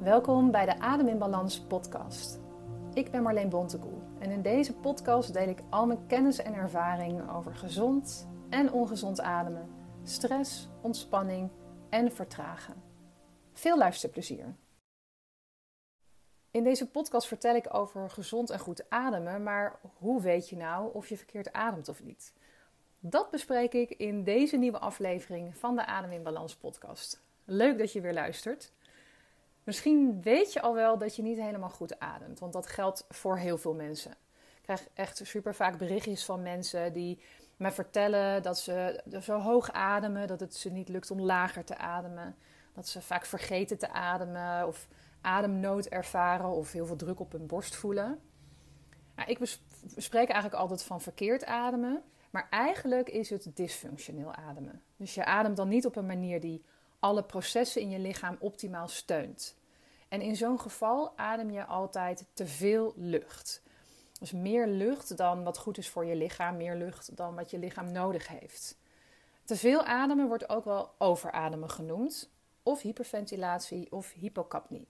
Welkom bij de Adem in Balans podcast. Ik ben Marleen Bontekoe en in deze podcast deel ik al mijn kennis en ervaring over gezond en ongezond ademen, stress, ontspanning en vertragen. Veel luisterplezier. In deze podcast vertel ik over gezond en goed ademen, maar hoe weet je nou of je verkeerd ademt of niet? Dat bespreek ik in deze nieuwe aflevering van de Adem in Balans podcast. Leuk dat je weer luistert. Misschien weet je al wel dat je niet helemaal goed ademt, want dat geldt voor heel veel mensen. Ik krijg echt super vaak berichtjes van mensen die mij vertellen dat ze zo hoog ademen dat het ze niet lukt om lager te ademen. Dat ze vaak vergeten te ademen of ademnood ervaren of heel veel druk op hun borst voelen. Nou, ik spreek eigenlijk altijd van verkeerd ademen, maar eigenlijk is het dysfunctioneel ademen. Dus je ademt dan niet op een manier die alle processen in je lichaam optimaal steunt. En in zo'n geval adem je altijd te veel lucht. Dus meer lucht dan wat goed is voor je lichaam, meer lucht dan wat je lichaam nodig heeft. Te veel ademen wordt ook wel overademen genoemd, of hyperventilatie of hypocapnie.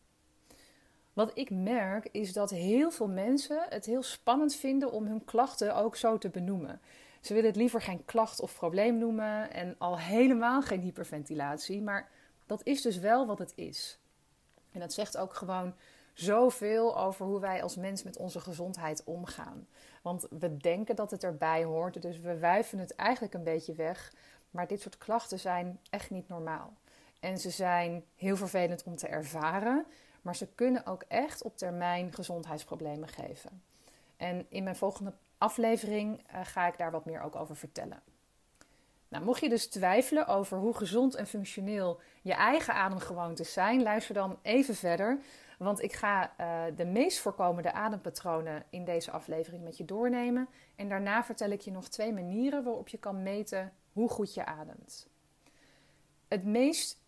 Wat ik merk is dat heel veel mensen het heel spannend vinden om hun klachten ook zo te benoemen. Ze willen het liever geen klacht of probleem noemen en al helemaal geen hyperventilatie, maar dat is dus wel wat het is. En dat zegt ook gewoon zoveel over hoe wij als mens met onze gezondheid omgaan. Want we denken dat het erbij hoort, dus we wuiven het eigenlijk een beetje weg. Maar dit soort klachten zijn echt niet normaal. En ze zijn heel vervelend om te ervaren, maar ze kunnen ook echt op termijn gezondheidsproblemen geven. En in mijn volgende aflevering uh, ga ik daar wat meer ook over vertellen. Nou, mocht je dus twijfelen over hoe gezond en functioneel je eigen ademgewoontes zijn, luister dan even verder. Want ik ga uh, de meest voorkomende adempatronen in deze aflevering met je doornemen. En daarna vertel ik je nog twee manieren waarop je kan meten hoe goed je ademt. Het meest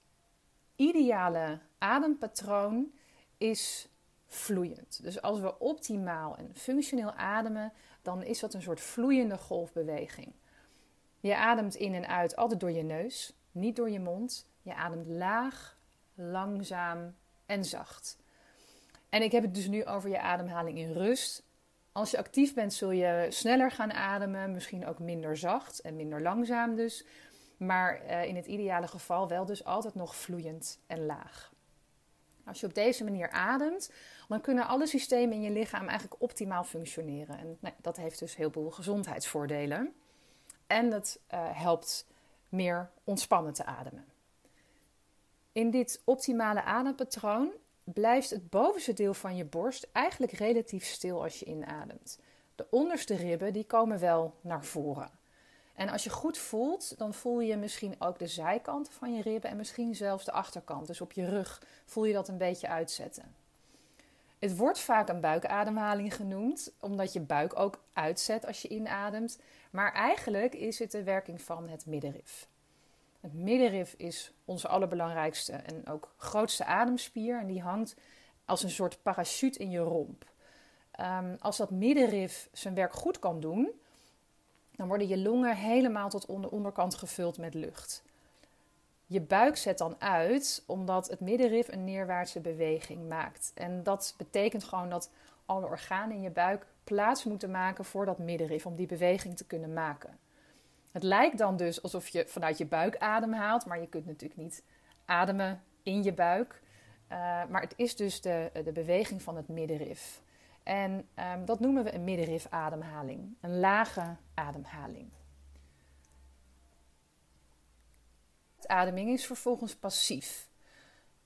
ideale adempatroon is vloeiend. Dus als we optimaal en functioneel ademen, dan is dat een soort vloeiende golfbeweging. Je ademt in en uit altijd door je neus, niet door je mond. Je ademt laag, langzaam en zacht. En ik heb het dus nu over je ademhaling in rust. Als je actief bent, zul je sneller gaan ademen, misschien ook minder zacht en minder langzaam dus. Maar eh, in het ideale geval wel dus altijd nog vloeiend en laag. Als je op deze manier ademt, dan kunnen alle systemen in je lichaam eigenlijk optimaal functioneren. En nou, dat heeft dus heel veel gezondheidsvoordelen. En het uh, helpt meer ontspannen te ademen. In dit optimale adempatroon blijft het bovenste deel van je borst eigenlijk relatief stil als je inademt. De onderste ribben die komen wel naar voren. En als je goed voelt, dan voel je misschien ook de zijkanten van je ribben en misschien zelfs de achterkant. Dus op je rug voel je dat een beetje uitzetten. Het wordt vaak een buikademhaling genoemd, omdat je buik ook uitzet als je inademt. Maar eigenlijk is het de werking van het middenrif. Het middenrif is onze allerbelangrijkste en ook grootste ademspier. En die hangt als een soort parachute in je romp. Um, als dat middenrif zijn werk goed kan doen, dan worden je longen helemaal tot de onderkant gevuld met lucht. Je buik zet dan uit omdat het middenrif een neerwaartse beweging maakt. En dat betekent gewoon dat alle organen in je buik plaats moeten maken voor dat middenrif om die beweging te kunnen maken. Het lijkt dan dus alsof je vanuit je buik adem haalt, maar je kunt natuurlijk niet ademen in je buik. Uh, maar het is dus de, de beweging van het middenrif. En um, dat noemen we een middenrifademhaling, een lage ademhaling. Ademing is vervolgens passief.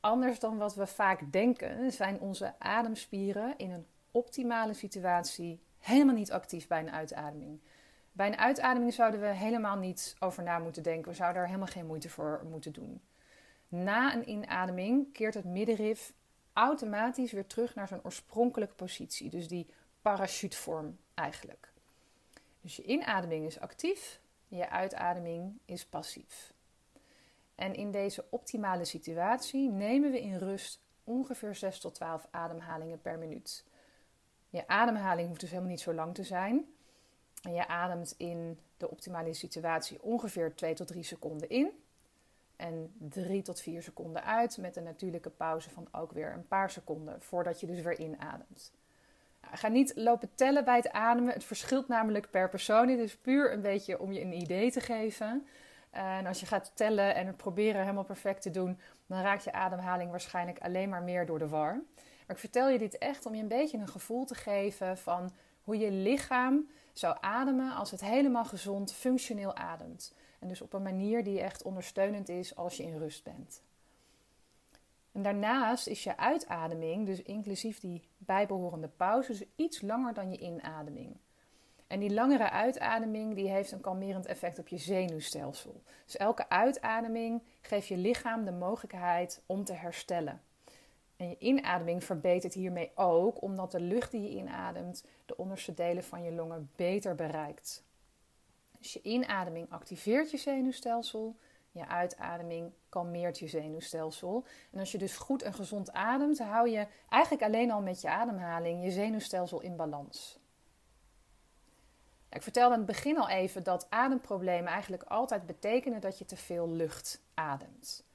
Anders dan wat we vaak denken, zijn onze ademspieren in een optimale situatie helemaal niet actief bij een uitademing. Bij een uitademing zouden we helemaal niet over na moeten denken. We zouden er helemaal geen moeite voor moeten doen. Na een inademing keert het middenrif automatisch weer terug naar zijn oorspronkelijke positie. Dus die parachutevorm eigenlijk. Dus je inademing is actief, je uitademing is passief. En in deze optimale situatie nemen we in rust ongeveer 6 tot 12 ademhalingen per minuut. Je ademhaling hoeft dus helemaal niet zo lang te zijn. En je ademt in de optimale situatie ongeveer 2 tot 3 seconden in. en 3 tot 4 seconden uit met een natuurlijke pauze van ook weer een paar seconden voordat je dus weer inademt. Nou, ga niet lopen tellen bij het ademen. Het verschilt namelijk per persoon. Het is puur een beetje om je een idee te geven. En als je gaat tellen en het proberen helemaal perfect te doen, dan raakt je ademhaling waarschijnlijk alleen maar meer door de war. Maar ik vertel je dit echt om je een beetje een gevoel te geven van hoe je lichaam zou ademen als het helemaal gezond, functioneel ademt. En dus op een manier die echt ondersteunend is als je in rust bent. En daarnaast is je uitademing, dus inclusief die bijbehorende pauze, dus iets langer dan je inademing. En die langere uitademing die heeft een kalmerend effect op je zenuwstelsel. Dus elke uitademing geeft je lichaam de mogelijkheid om te herstellen. En je inademing verbetert hiermee ook, omdat de lucht die je inademt de onderste delen van je longen beter bereikt. Dus je inademing activeert je zenuwstelsel, je uitademing kalmeert je zenuwstelsel. En als je dus goed en gezond ademt, hou je eigenlijk alleen al met je ademhaling je zenuwstelsel in balans. Ik vertelde aan het begin al even dat ademproblemen eigenlijk altijd betekenen dat je te veel lucht ademt.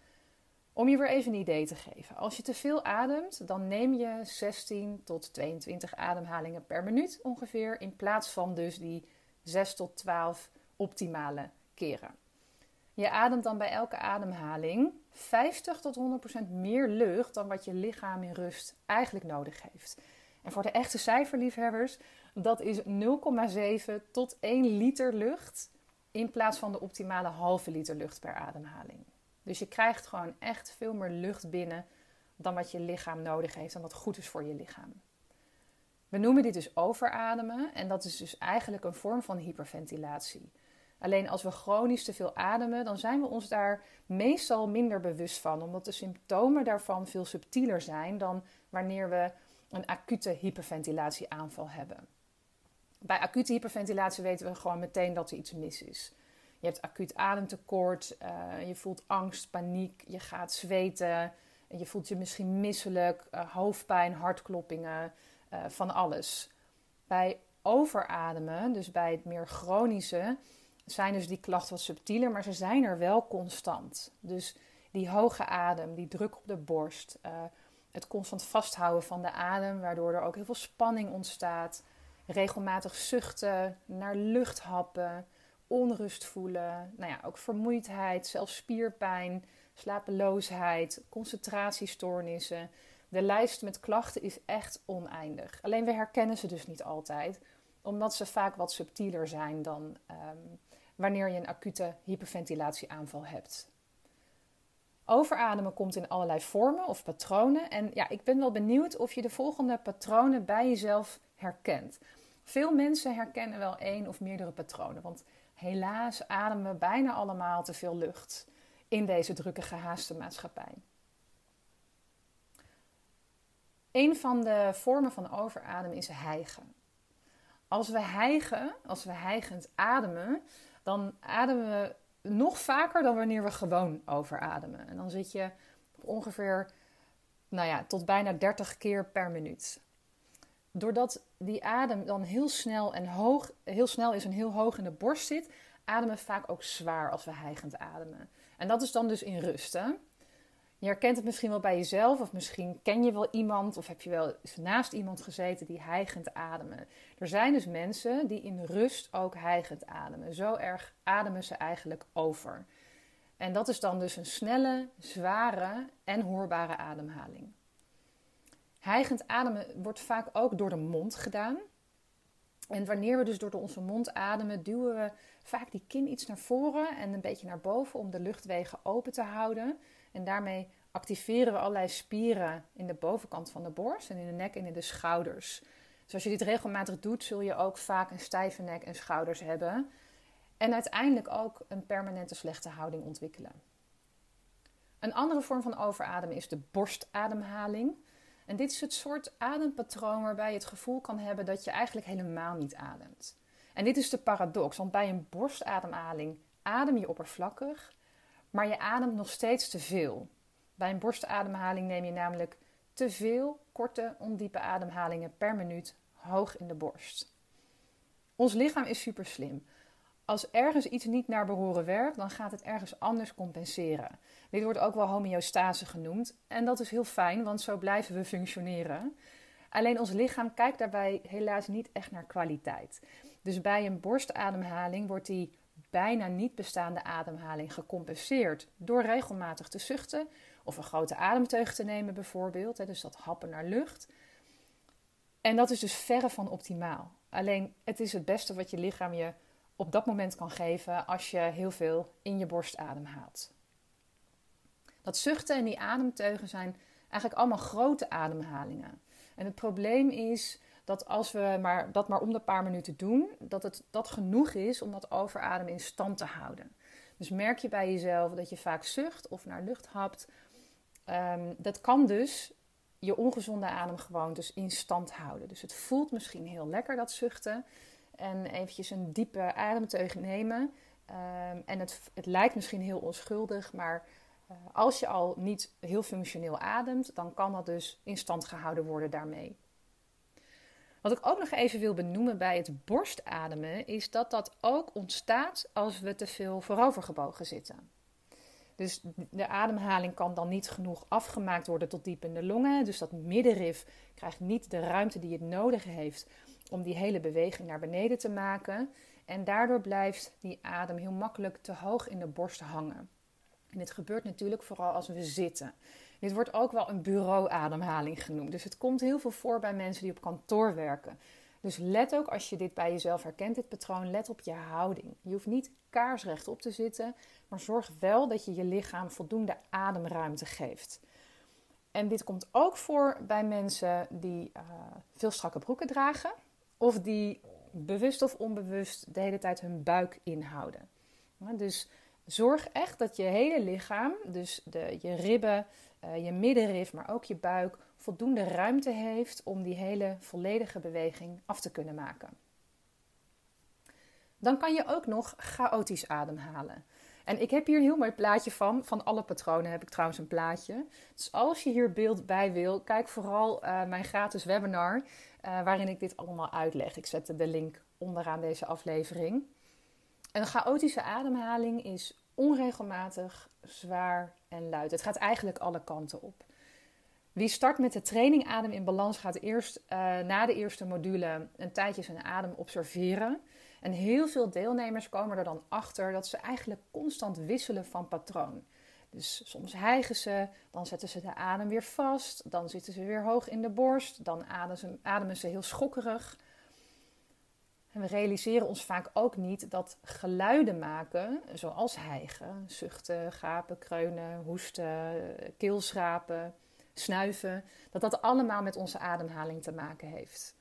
Om je weer even een idee te geven. Als je te veel ademt, dan neem je 16 tot 22 ademhalingen per minuut ongeveer. In plaats van dus die 6 tot 12 optimale keren. Je ademt dan bij elke ademhaling 50 tot 100% meer lucht dan wat je lichaam in rust eigenlijk nodig heeft. En voor de echte cijferliefhebbers, dat is 0,7 tot 1 liter lucht in plaats van de optimale halve liter lucht per ademhaling. Dus je krijgt gewoon echt veel meer lucht binnen dan wat je lichaam nodig heeft en wat goed is voor je lichaam. We noemen dit dus overademen en dat is dus eigenlijk een vorm van hyperventilatie. Alleen als we chronisch te veel ademen, dan zijn we ons daar meestal minder bewust van, omdat de symptomen daarvan veel subtieler zijn dan wanneer we een acute hyperventilatieaanval hebben. Bij acute hyperventilatie weten we gewoon meteen dat er iets mis is. Je hebt acuut ademtekort, uh, je voelt angst, paniek, je gaat zweten, je voelt je misschien misselijk, uh, hoofdpijn, hartkloppingen, uh, van alles. Bij overademen, dus bij het meer chronische, zijn dus die klachten wat subtieler, maar ze zijn er wel constant. Dus die hoge adem, die druk op de borst, het constant vasthouden van de adem, waardoor er ook heel veel spanning ontstaat, regelmatig zuchten, naar lucht happen onrust voelen, nou ja, ook vermoeidheid, zelfs spierpijn, slapeloosheid, concentratiestoornissen. De lijst met klachten is echt oneindig. Alleen we herkennen ze dus niet altijd, omdat ze vaak wat subtieler zijn dan ehm, wanneer je een acute hyperventilatieaanval hebt. Overademen komt in allerlei vormen of patronen. En ja, ik ben wel benieuwd of je de volgende patronen bij jezelf herkent. Veel mensen herkennen wel één of meerdere patronen. Want Helaas ademen we bijna allemaal te veel lucht in deze drukke gehaaste maatschappij. Een van de vormen van overademen is hijgen. Als we hijgen, als we hijgend ademen, dan ademen we nog vaker dan wanneer we gewoon overademen. En dan zit je op ongeveer nou ja, tot bijna 30 keer per minuut doordat die adem dan heel snel en hoog, heel snel is en heel hoog in de borst zit, ademen vaak ook zwaar als we hijgend ademen. En dat is dan dus in rust. Hè? Je herkent het misschien wel bij jezelf, of misschien ken je wel iemand, of heb je wel naast iemand gezeten die hijgend ademen. Er zijn dus mensen die in rust ook hijgend ademen. Zo erg ademen ze eigenlijk over. En dat is dan dus een snelle, zware en hoorbare ademhaling. Hijgend ademen wordt vaak ook door de mond gedaan. En wanneer we dus door onze mond ademen, duwen we vaak die kin iets naar voren en een beetje naar boven om de luchtwegen open te houden. En daarmee activeren we allerlei spieren in de bovenkant van de borst en in de nek en in de schouders. Dus als je dit regelmatig doet, zul je ook vaak een stijve nek en schouders hebben. En uiteindelijk ook een permanente slechte houding ontwikkelen. Een andere vorm van overademen is de borstademhaling. En dit is het soort adempatroon waarbij je het gevoel kan hebben dat je eigenlijk helemaal niet ademt. En dit is de paradox, want bij een borstademhaling adem je oppervlakkig, maar je ademt nog steeds te veel. Bij een borstademhaling neem je namelijk te veel korte, ondiepe ademhalingen per minuut hoog in de borst. Ons lichaam is super slim. Als ergens iets niet naar behoren werkt, dan gaat het ergens anders compenseren. Dit wordt ook wel homeostase genoemd. En dat is heel fijn, want zo blijven we functioneren. Alleen ons lichaam kijkt daarbij helaas niet echt naar kwaliteit. Dus bij een borstademhaling wordt die bijna niet bestaande ademhaling gecompenseerd door regelmatig te zuchten of een grote ademteug te nemen bijvoorbeeld, dus dat happen naar lucht. En dat is dus verre van optimaal. Alleen het is het beste wat je lichaam je op dat moment kan geven als je heel veel in je borst ademhaalt. Dat zuchten en die ademteugen zijn eigenlijk allemaal grote ademhalingen. En het probleem is dat als we maar, dat maar om de paar minuten doen, dat het dat genoeg is om dat overademen in stand te houden. Dus merk je bij jezelf dat je vaak zucht of naar lucht hapt. Um, dat kan dus je ongezonde ademgewoontes in stand houden. Dus het voelt misschien heel lekker dat zuchten. En eventjes een diepe ademteug nemen. Um, en het, het lijkt misschien heel onschuldig, maar uh, als je al niet heel functioneel ademt, dan kan dat dus in stand gehouden worden daarmee. Wat ik ook nog even wil benoemen bij het borstademen, is dat dat ook ontstaat als we te veel voorovergebogen zitten. Dus de ademhaling kan dan niet genoeg afgemaakt worden tot diep in de longen. Dus dat middenrif krijgt niet de ruimte die het nodig heeft om die hele beweging naar beneden te maken. En daardoor blijft die adem heel makkelijk te hoog in de borst hangen. En dit gebeurt natuurlijk vooral als we zitten. Dit wordt ook wel een bureauademhaling genoemd. Dus het komt heel veel voor bij mensen die op kantoor werken. Dus let ook als je dit bij jezelf herkent, dit patroon, let op je houding. Je hoeft niet kaarsrecht op te zitten, maar zorg wel dat je je lichaam voldoende ademruimte geeft. En dit komt ook voor bij mensen die uh, veel strakke broeken dragen of die bewust of onbewust de hele tijd hun buik inhouden. dus zorg echt dat je hele lichaam, dus de, je ribben, uh, je middenrif, maar ook je buik, voldoende ruimte heeft om die hele volledige beweging af te kunnen maken. Dan kan je ook nog chaotisch ademhalen. En ik heb hier een heel mooi plaatje van. Van alle patronen heb ik trouwens een plaatje. Dus als je hier beeld bij wil, kijk vooral uh, mijn gratis webinar. Uh, waarin ik dit allemaal uitleg. Ik zet de link onderaan deze aflevering. Een chaotische ademhaling is onregelmatig, zwaar en luid. Het gaat eigenlijk alle kanten op. Wie start met de training Adem in Balans gaat eerst uh, na de eerste module een tijdje zijn adem observeren. En heel veel deelnemers komen er dan achter dat ze eigenlijk constant wisselen van patroon. Dus soms hijgen ze, dan zetten ze de adem weer vast, dan zitten ze weer hoog in de borst, dan ademen ze, ademen ze heel schokkerig. En we realiseren ons vaak ook niet dat geluiden maken, zoals hijgen, zuchten, gapen, kreunen, hoesten, keelschrapen, snuiven, dat dat allemaal met onze ademhaling te maken heeft.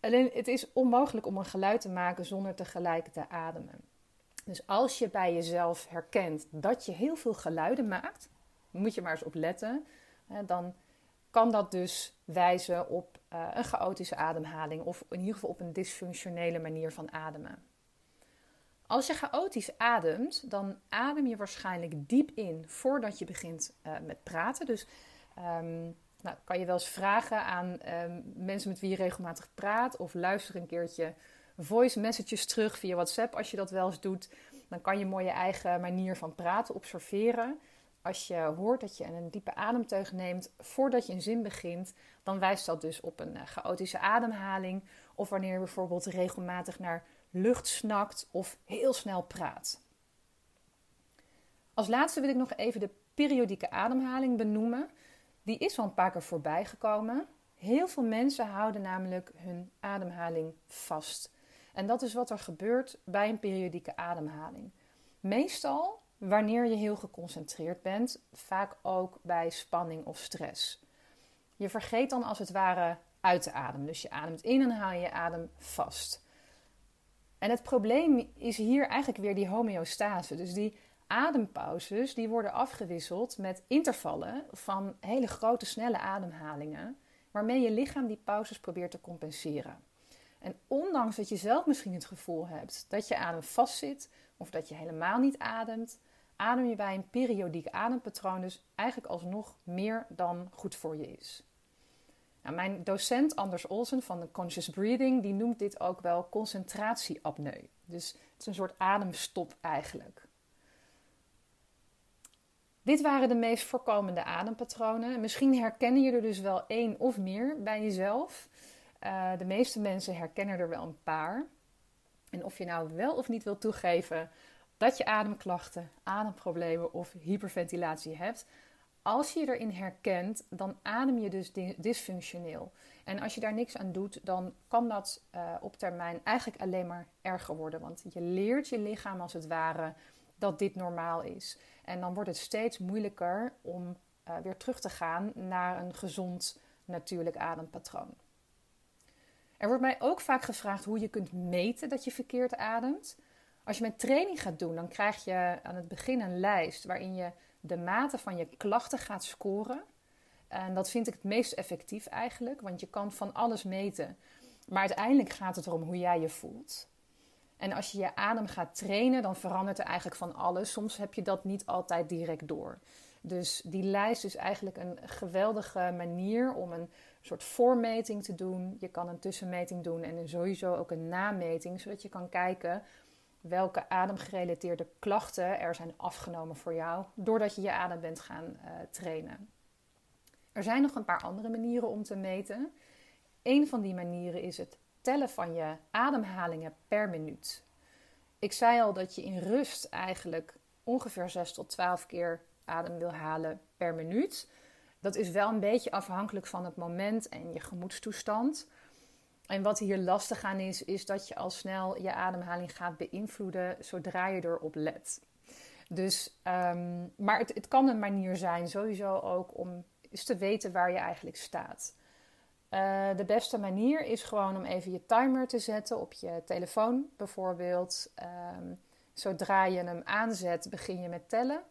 Alleen het is onmogelijk om een geluid te maken zonder tegelijk te ademen. Dus als je bij jezelf herkent dat je heel veel geluiden maakt, moet je maar eens op letten. Dan kan dat dus wijzen op uh, een chaotische ademhaling of in ieder geval op een dysfunctionele manier van ademen. Als je chaotisch ademt, dan adem je waarschijnlijk diep in voordat je begint uh, met praten. Dus um, nou, kan je wel eens vragen aan um, mensen met wie je regelmatig praat of luister een keertje voice messages terug via WhatsApp als je dat wel eens doet. Dan kan je mooi je eigen manier van praten observeren als je hoort dat je een diepe ademteug neemt voordat je een zin begint, dan wijst dat dus op een eh, chaotische ademhaling. Of wanneer je bijvoorbeeld regelmatig naar lucht snakt of heel snel praat. Als laatste wil ik nog even de periodieke ademhaling benoemen. Die is al een paar keer voorbij gekomen. Heel veel mensen houden namelijk hun ademhaling vast. En dat is wat er gebeurt bij een periodieke ademhaling. Meestal wanneer je heel geconcentreerd bent, vaak ook bij spanning of stress. Je vergeet dan als het ware uit te ademen. Dus je ademt in en haal je adem vast. En het probleem is hier eigenlijk weer die homeostase. Dus die adempauzes die worden afgewisseld met intervallen van hele grote snelle ademhalingen, waarmee je lichaam die pauzes probeert te compenseren. En ondanks dat je zelf misschien het gevoel hebt dat je adem vastzit of dat je helemaal niet ademt, adem je bij een periodiek adempatroon dus eigenlijk alsnog meer dan goed voor je is. Nou, mijn docent Anders Olsen van de Conscious Breathing, die noemt dit ook wel concentratieapneu. Dus het is een soort ademstop eigenlijk. Dit waren de meest voorkomende adempatronen. Misschien herkennen je er dus wel één of meer bij jezelf. Uh, de meeste mensen herkennen er wel een paar. En of je nou wel of niet wil toegeven dat je ademklachten, ademproblemen of hyperventilatie hebt, als je je erin herkent, dan adem je dus dysfunctioneel. En als je daar niks aan doet, dan kan dat uh, op termijn eigenlijk alleen maar erger worden. Want je leert je lichaam als het ware dat dit normaal is. En dan wordt het steeds moeilijker om uh, weer terug te gaan naar een gezond natuurlijk adempatroon. Er wordt mij ook vaak gevraagd hoe je kunt meten dat je verkeerd ademt. Als je met training gaat doen, dan krijg je aan het begin een lijst waarin je de mate van je klachten gaat scoren. En dat vind ik het meest effectief eigenlijk, want je kan van alles meten. Maar uiteindelijk gaat het erom hoe jij je voelt. En als je je adem gaat trainen, dan verandert er eigenlijk van alles. Soms heb je dat niet altijd direct door. Dus die lijst is eigenlijk een geweldige manier om een soort voormeting te doen. Je kan een tussenmeting doen en sowieso ook een nameting, zodat je kan kijken welke ademgerelateerde klachten er zijn afgenomen voor jou doordat je je adem bent gaan uh, trainen. Er zijn nog een paar andere manieren om te meten. Een van die manieren is het tellen van je ademhalingen per minuut. Ik zei al dat je in rust eigenlijk ongeveer 6 tot 12 keer adem wil halen per minuut. Dat is wel een beetje afhankelijk van het moment en je gemoedstoestand. En wat hier lastig aan is, is dat je al snel je ademhaling gaat beïnvloeden zodra je erop let. Dus, um, maar het, het, kan een manier zijn, sowieso ook, om eens te weten waar je eigenlijk staat. Uh, de beste manier is gewoon om even je timer te zetten op je telefoon, bijvoorbeeld. Um, zodra je hem aanzet, begin je met tellen.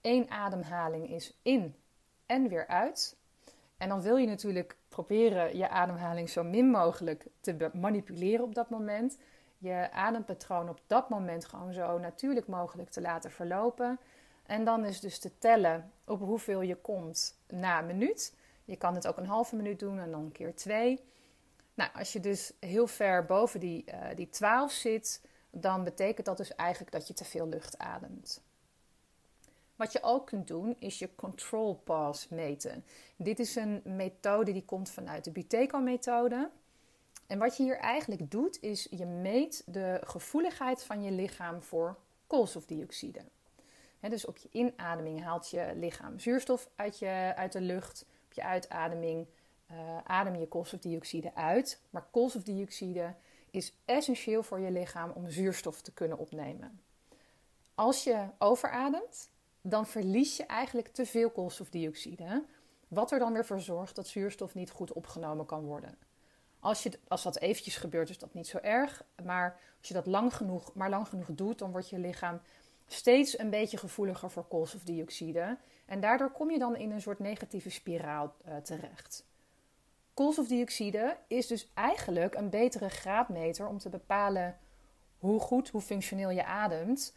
Eén ademhaling is in en weer uit. En dan wil je natuurlijk proberen je ademhaling zo min mogelijk te manipuleren op dat moment. Je adempatroon op dat moment gewoon zo natuurlijk mogelijk te laten verlopen. En dan is dus te tellen op hoeveel je komt na een minuut. Je kan het ook een halve minuut doen en dan keer twee. Nou, als je dus heel ver boven die, uh, die 12 zit, dan betekent dat dus eigenlijk dat je te veel lucht ademt. Wat je ook kunt doen is je control pause meten. Dit is een methode die komt vanuit de Buteyko-methode. En wat je hier eigenlijk doet is je meet de gevoeligheid van je lichaam voor koolstofdioxide. dus op je inademing haalt je lichaam zuurstof uit, je, uit de lucht. Op je uitademing uh, adem je koolstofdioxide uit. Maar koolstofdioxide is essentieel voor je lichaam om zuurstof te kunnen opnemen. Als je overademt, dan verlies je eigenlijk te veel koolstofdioxide. Wat er dan weer voor zorgt dat zuurstof niet goed opgenomen kan worden. Als, je, als dat eventjes gebeurt, is dat niet zo erg. Maar als je dat lang genoeg, maar lang genoeg doet, dan wordt je lichaam steeds een beetje gevoeliger voor koolstofdioxide. En daardoor kom je dan in een soort negatieve spiraal uh, terecht. Koolstofdioxide is dus eigenlijk een betere graadmeter om te bepalen hoe goed, hoe functioneel je ademt,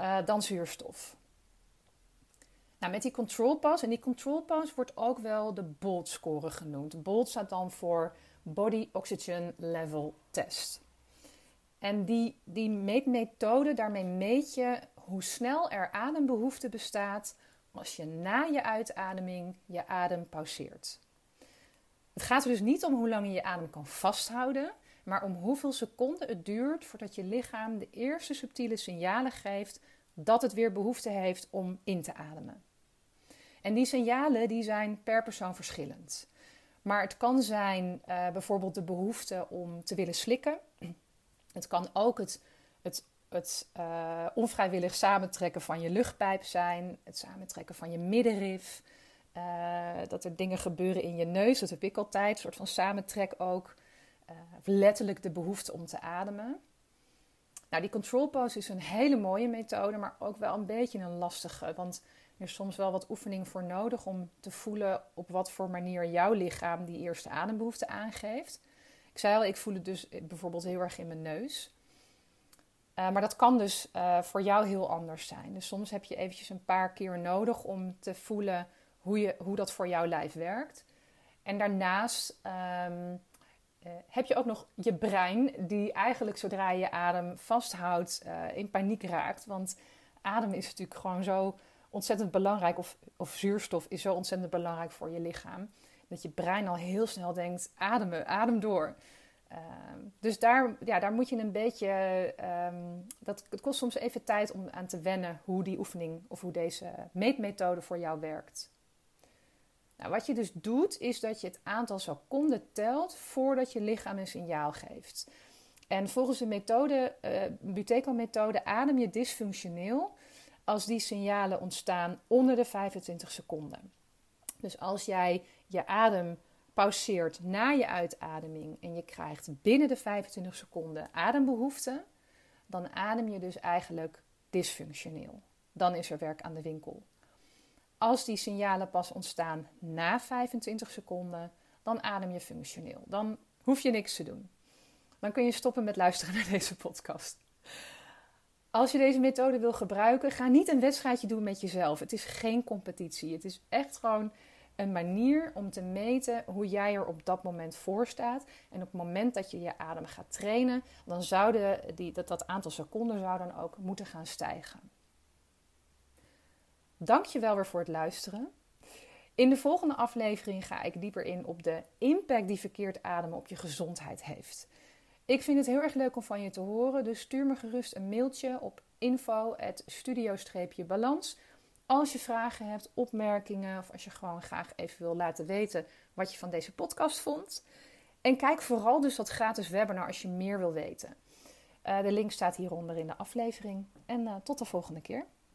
uh, dan zuurstof. Nou, met die control pass, en die control wordt ook wel de BOLT score genoemd. BOLT staat dan voor Body Oxygen Level Test. En die, die meetmethode, daarmee meet je hoe snel er adembehoefte bestaat als je na je uitademing je adem pauzeert. Het gaat er dus niet om hoe lang je je adem kan vasthouden, maar om hoeveel seconden het duurt voordat je lichaam de eerste subtiele signalen geeft dat het weer behoefte heeft om in te ademen. En die signalen die zijn per persoon verschillend. Maar het kan zijn uh, bijvoorbeeld de behoefte om te willen slikken. Het kan ook het, het, het uh, onvrijwillig samentrekken van je luchtpijp zijn. Het samentrekken van je middenrif. Uh, dat er dingen gebeuren in je neus. Dat heb ik altijd. Een soort van samentrek ook. letterlijk de behoefte om te ademen. Nou, die control pose is een hele mooie methode, maar ook wel een beetje een lastige. Want er is soms wel wat oefening voor nodig om te voelen op wat voor manier jouw lichaam die eerste adembehoefte aangeeft. Ik zei al, ik voel het dus bijvoorbeeld heel erg in mijn neus. Uh, maar dat kan dus uh, voor jou heel anders zijn. Dus soms heb je eventjes een paar keer nodig om te voelen hoe, je, hoe dat voor jouw lijf werkt. En daarnaast ehm, eh, heb je ook nog je brein, die eigenlijk zodra je adem vasthoudt in paniek raakt. Want adem is natuurlijk gewoon zo ontzettend belangrijk, of, of zuurstof is zo ontzettend belangrijk voor je lichaam. Dat je brein al heel snel denkt: ademen, adem door. Ehm, dus daar, ja, daar moet je een beetje. Um, dat, het kost soms even tijd om aan te wennen hoe die oefening of hoe deze meetmethode voor jou werkt. Nou, wat je dus doet, is dat je het aantal seconden telt voordat je lichaam een signaal geeft. En volgens de methode, uh, Buteco-methode, adem je dysfunctioneel als die signalen ontstaan onder de 25 seconden. Dus als jij je adem pauzeert na je uitademing en je krijgt binnen de 25 seconden adembehoefte, dan adem je dus eigenlijk dysfunctioneel. Dan is er werk aan de winkel. Als die signalen pas ontstaan na 25 seconden, dan adem je functioneel. Dan hoef je niks te doen. Dan kun je stoppen met luisteren naar deze podcast. Als je deze methode wil gebruiken, ga niet een wedstrijdje doen met jezelf. Het is geen competitie. Het is echt gewoon een manier om te meten hoe jij er op dat moment voor staat. En op het moment dat je je adem gaat trainen, dan zou die, dat, dat aantal seconden zou dan ook moeten gaan stijgen. Dank je wel weer voor het luisteren. In de volgende aflevering ga ik dieper in op de impact die verkeerd ademen op je gezondheid heeft. Ik vind het heel erg leuk om van je te horen, dus stuur me gerust een mailtje op info@studio-balans als je vragen hebt, opmerkingen of als je gewoon graag even wil laten weten wat je van deze podcast vond. En kijk vooral dus dat gratis webinar als je meer wil weten. Uh, de link staat hieronder in de aflevering. En uh, tot de volgende keer.